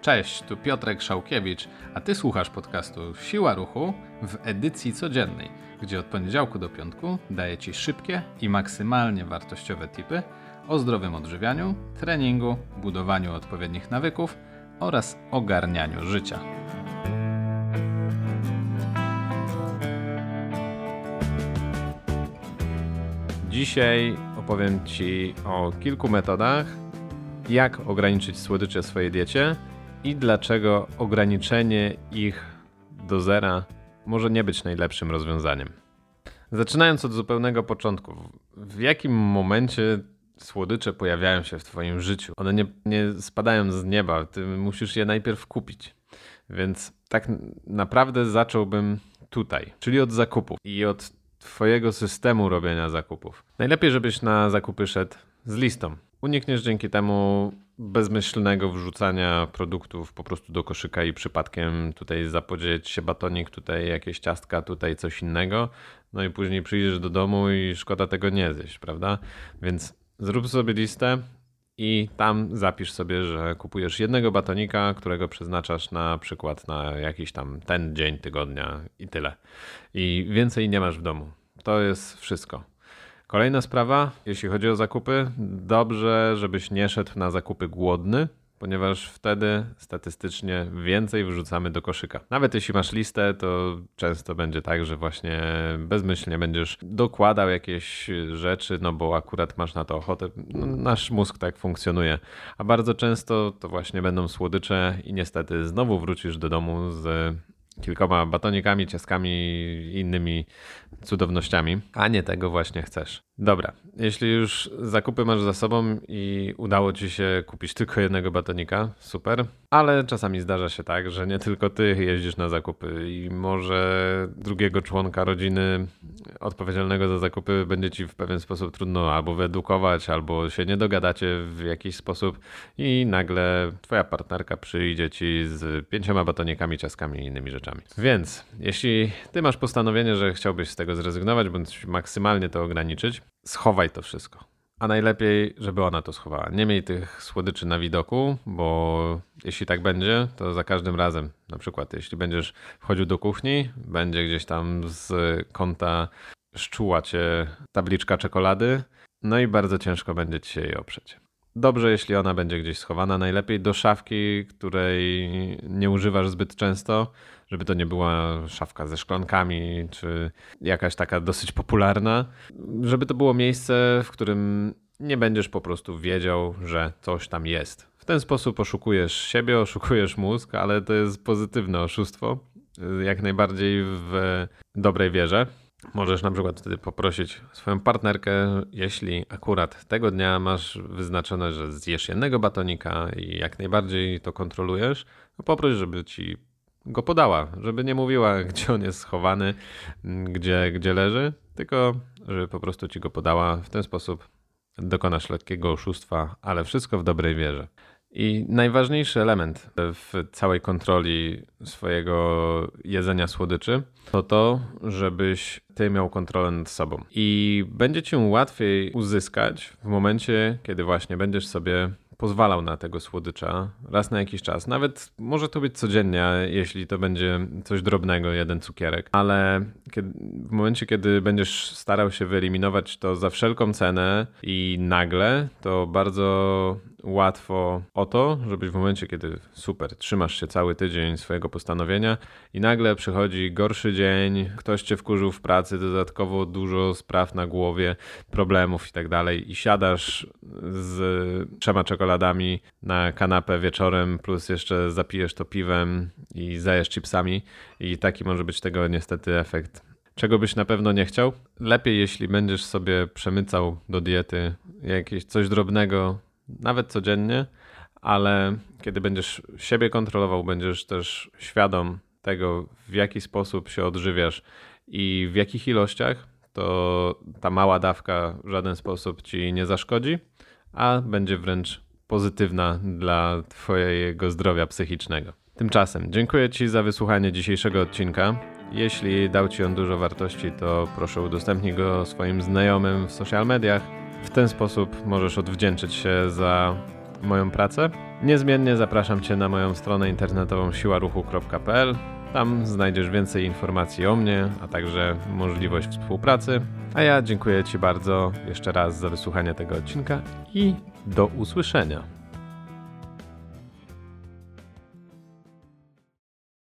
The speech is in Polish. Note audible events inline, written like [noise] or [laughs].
Cześć, tu Piotrek Szałkiewicz, a ty słuchasz podcastu Siła Ruchu w edycji codziennej, gdzie od poniedziałku do piątku daję ci szybkie i maksymalnie wartościowe tipy o zdrowym odżywianiu, treningu, budowaniu odpowiednich nawyków oraz ogarnianiu życia. Dzisiaj opowiem Ci o kilku metodach, jak ograniczyć słodycze w swojej diecie i dlaczego ograniczenie ich do zera może nie być najlepszym rozwiązaniem. Zaczynając od zupełnego początku, w jakim momencie słodycze pojawiają się w Twoim życiu? One nie, nie spadają z nieba, Ty musisz je najpierw kupić. Więc tak naprawdę zacząłbym tutaj, czyli od zakupów i od Twojego systemu robienia zakupów. Najlepiej, żebyś na zakupy szedł z listą. Unikniesz dzięki temu bezmyślnego wrzucania produktów po prostu do koszyka i przypadkiem tutaj zapodzieć się batonik, tutaj jakieś ciastka, tutaj coś innego. No i później przyjdziesz do domu i szkoda tego nie zjeść, prawda? Więc zrób sobie listę i tam zapisz sobie, że kupujesz jednego batonika, którego przeznaczasz na przykład na jakiś tam ten dzień tygodnia i tyle. I więcej nie masz w domu. To jest wszystko. Kolejna sprawa, jeśli chodzi o zakupy, dobrze, żebyś nie szedł na zakupy głodny, ponieważ wtedy statystycznie więcej wrzucamy do koszyka. Nawet jeśli masz listę, to często będzie tak, że właśnie bezmyślnie będziesz dokładał jakieś rzeczy, no bo akurat masz na to ochotę. No, nasz mózg tak funkcjonuje. A bardzo często to właśnie będą słodycze i niestety znowu wrócisz do domu z kilkoma batonikami, ciaskami i innymi cudownościami, a nie tego właśnie chcesz. Dobra, jeśli już zakupy masz za sobą i udało ci się kupić tylko jednego batonika, super, ale czasami zdarza się tak, że nie tylko ty jeździsz na zakupy i może drugiego członka rodziny odpowiedzialnego za zakupy będzie ci w pewien sposób trudno albo wyedukować, albo się nie dogadacie w jakiś sposób i nagle twoja partnerka przyjdzie ci z pięcioma batonikami, ciaskami i innymi rzeczami. Więc jeśli ty masz postanowienie, że chciałbyś z tego zrezygnować, bądź maksymalnie to ograniczyć, schowaj to wszystko. A najlepiej, żeby ona to schowała. Nie miej tych słodyczy na widoku, bo jeśli tak będzie, to za każdym razem, na przykład jeśli będziesz wchodził do kuchni, będzie gdzieś tam z kąta szczuła cię tabliczka czekolady, no i bardzo ciężko będzie ci się jej oprzeć. Dobrze, jeśli ona będzie gdzieś schowana, najlepiej do szafki, której nie używasz zbyt często, żeby to nie była szafka ze szklankami, czy jakaś taka dosyć popularna, żeby to było miejsce, w którym nie będziesz po prostu wiedział, że coś tam jest. W ten sposób oszukujesz siebie, oszukujesz mózg, ale to jest pozytywne oszustwo, jak najbardziej w dobrej wierze. Możesz na przykład wtedy poprosić swoją partnerkę, jeśli akurat tego dnia masz wyznaczone, że zjesz jednego batonika i jak najbardziej to kontrolujesz, poproś, żeby ci go podała, żeby nie mówiła, [laughs] gdzie on jest schowany, gdzie, gdzie leży, tylko żeby po prostu ci go podała. W ten sposób dokonasz lekkiego oszustwa, ale wszystko w dobrej wierze. I najważniejszy element w całej kontroli swojego jedzenia słodyczy to to, żebyś ty miał kontrolę nad sobą. I będzie ci łatwiej uzyskać w momencie, kiedy właśnie będziesz sobie pozwalał na tego słodycza raz na jakiś czas. Nawet może to być codziennie, jeśli to będzie coś drobnego, jeden cukierek, ale kiedy, w momencie, kiedy będziesz starał się wyeliminować to za wszelką cenę i nagle, to bardzo łatwo o to, żebyś w momencie, kiedy super, trzymasz się cały tydzień swojego postanowienia i nagle przychodzi gorszy dzień, ktoś cię wkurzył w pracy, dodatkowo dużo spraw na głowie, problemów i tak dalej i siadasz z trzema czekoladami na kanapę wieczorem, plus jeszcze zapijesz to piwem i zajesz chipsami i taki może być tego niestety efekt czego byś na pewno nie chciał. Lepiej, jeśli będziesz sobie przemycał do diety jakieś coś drobnego, nawet codziennie, ale kiedy będziesz siebie kontrolował, będziesz też świadom tego, w jaki sposób się odżywiasz i w jakich ilościach, to ta mała dawka w żaden sposób ci nie zaszkodzi, a będzie wręcz pozytywna dla Twojego zdrowia psychicznego. Tymczasem dziękuję Ci za wysłuchanie dzisiejszego odcinka. Jeśli dał Ci on dużo wartości, to proszę udostępnij go swoim znajomym w social mediach. W ten sposób możesz odwdzięczyć się za moją pracę Niezmiennie zapraszam Cię na moją stronę internetową siłaruchu.pl. Tam znajdziesz więcej informacji o mnie, a także możliwość współpracy. A ja dziękuję Ci bardzo jeszcze raz za wysłuchanie tego odcinka i do usłyszenia.